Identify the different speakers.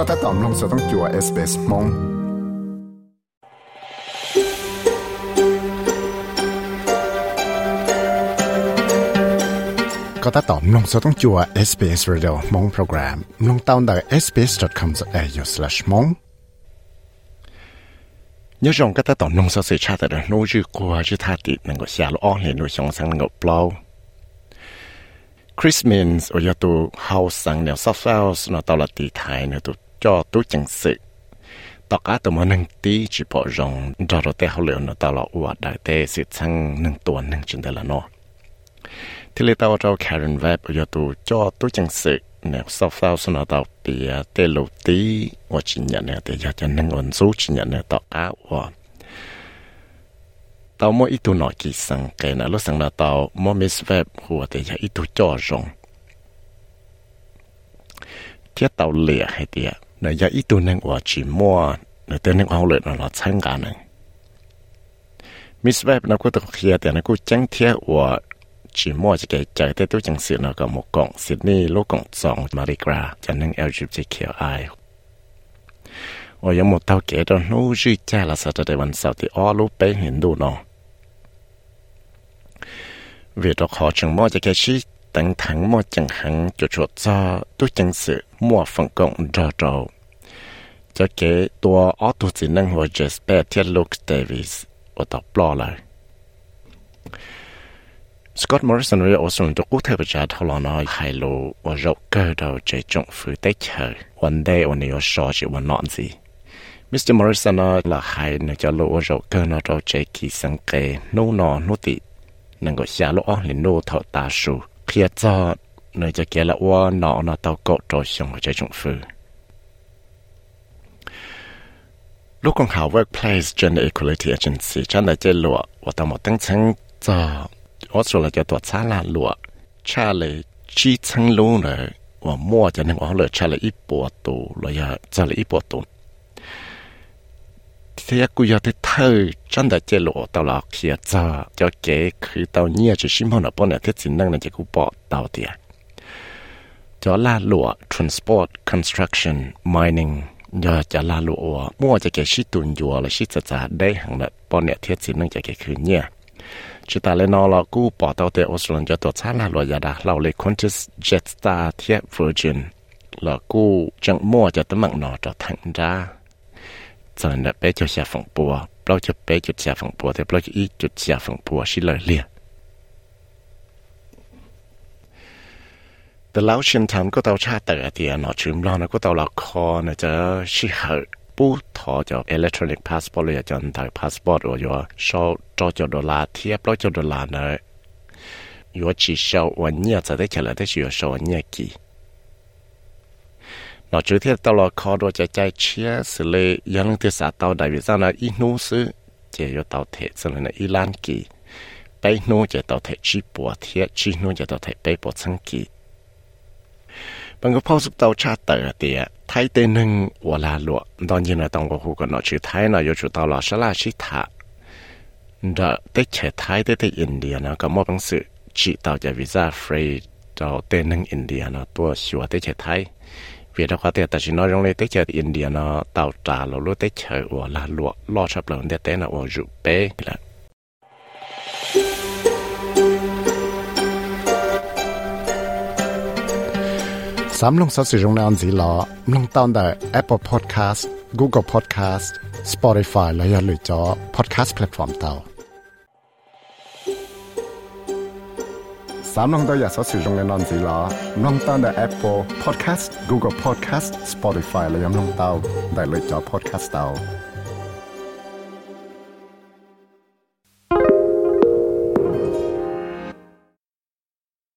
Speaker 1: ก็ถ้าตอมลงสต้องจัวเอสเปสมงก็ถ้าตอมลงสต้องจัว SBS Radio มงโปรแกรมลงตาวน์ได้ sbs.com.au/mong
Speaker 2: nhớ rằng cái tao nông sản cha tại đó nô chữ qua chữ tha tị năng có xả lo lên nô xong sang năng có plow Chris Mins ở nhà tu house sang nèo soft house nó tao là tị thái nó tu cho tu chẳng sự. Tao cá tụi mình nâng tí chỉ bỏ rong cho rồi tao hậu liệu nó tao là uất đại tê sự sang nâng tuần nâng chân đó là nó. Thì lấy tao cho Karen Webb ở nhà tu cho tu chẳng sự. Nếu sau sau sau nó tao bị à, tê lô tí và chỉ nhận nè thì giờ cho nâng ổn số chỉ nhận nè tao á và tao mỗi ít tu nói kỳ sang cái nào lúc sang là tao mỗi miss Webb của thì giờ ít tu cho rong thiết tao lìa hay tiệt นยาอีตัวนึงว่าชิมัวในเต้นึงเอาเลยนเราใช้งานนึงมิสแบบนักกูตะเคียแต่นักกูจังเทียว่าชิมัวจะเกิดใจแต่ตัวจังสินเราก็หมกกล่องสิดนี่โลกกล่องสองมาริกราจะนึง LGBTQI โอ้ยังหมดเท่าเกิดนู้ชื่อแจ้ละสัตว์ในวันเสาร์ที่อ้อรู้ไปเห็นดูเนาะเวทขอจังมัวจะเกิดชี้ตั้งถังมัวจังหังจุดชดจ้าตัวจังสือ mua phần cộng rõ rõ cho kế tua ở tu chỉ năng hồ Jesper thiết Luke Davis ở tập lo lại Scott Morrison với Austin được quốc tế bây giờ thảo luận nói hai lô và rộng cơ đầu chế trọng phụ tế chờ. One day one day so chỉ one nọn gì Mr. Morrison nói là hai nơi cho lô rộng cơ nó cho chế kỳ sang kê nô nọ nô tị. Nâng gọi xa lô lên nô thọ tà su khi cho nơi cho kia là ô nọ nọ tàu cột trôi xong cho chúng phư. Lúc con hảo workplace gender equality agency cho nên chơi lụa và tàu một tăng chân cho vợ số là cho tuột xa là lụa. Cha lấy chi chân luôn rồi và mua cho nên họ lời cha lấy ít bộ tù rồi giờ cha lấy ít bộ tù. Thế cứ giờ thế thơ chân đã chơi lụa tàu là kia cho cho kế khi tao nhia chỉ xin họ là bọn nè, thế chính năng là chỉ cứ bỏ tàu tiền จะลาลัว transport construction mining ยอจะลาลัวมั่วจะเกชิตุนยัวและชิจจาได้หังละปอนเนี่ยเทียสินึงจะเกคืนเนี่ยชิตาเลนอลกู้ปอเตอเตออสเตรเลีจะตัวชาลาลัวยาดาเราเลยคอนเทสเจ็ตสตาร์เทียเวอร์จินแลอวกู้จังมั่วจะตะมังนอจะทังดาจนเนี่ยไปจุดเสียฝังปัวเราจะเปจุดเสียฝังปัวแต่เราจะอีจุดเสียฝังปัวชิเลยเลีย แต่แล้วเชีนทันก็ต้องชาติเตียนอชื่มลอนก็ต้องละคอนะจะชิเหอปูทอจะอิเล็กทรอนิกส์พาสปอร์ตเลยจนถ่ายพาสปอร์ตอยู่ชอจอจดอลลาเทียบร้อยจดอลลาเนอะอยู่ชีชอวันเนี่ยจะได้เฉลยได้ชื่อชอวันเนี่ยกี่นอชื่เทียบต้อดคอโดยจะใจเชียสเลยยังเทสาเตาได้วิจารณ์อีนู้ซื้อะอยู่ตาเทสเลยนะอีลานกี่ไปนู้จะเตาเทชีปัวเทียชีนูจะเตาเทไปปัวสังกี 本国 passports 到查特的，泰国呢，我拉罗，当进了中国户口呢，去泰国呢，要去到了是拉西塔，到泰泰泰国到印度呢，购买本书，取到一个 Visa free 到泰南印度呢，多需要泰泰泰国，越南国的，但是呢，原来泰泰印度呢，到查罗罗泰泰我拉罗，洛杉矶的泰呢，我住贝了。
Speaker 1: สามลงสสิจงในอันสีหลอลงตอนแต่ Apple Podcast Google Podcast Spotify และอย่าลืมจอ Podcast Platform เตาสามลงตัวอย่าสสิจงในนอนสีหลอลงตอนแต่ Apple Podcast Google Podcast Spotify และยังลงเตาได้เลยจอ Podcast เตา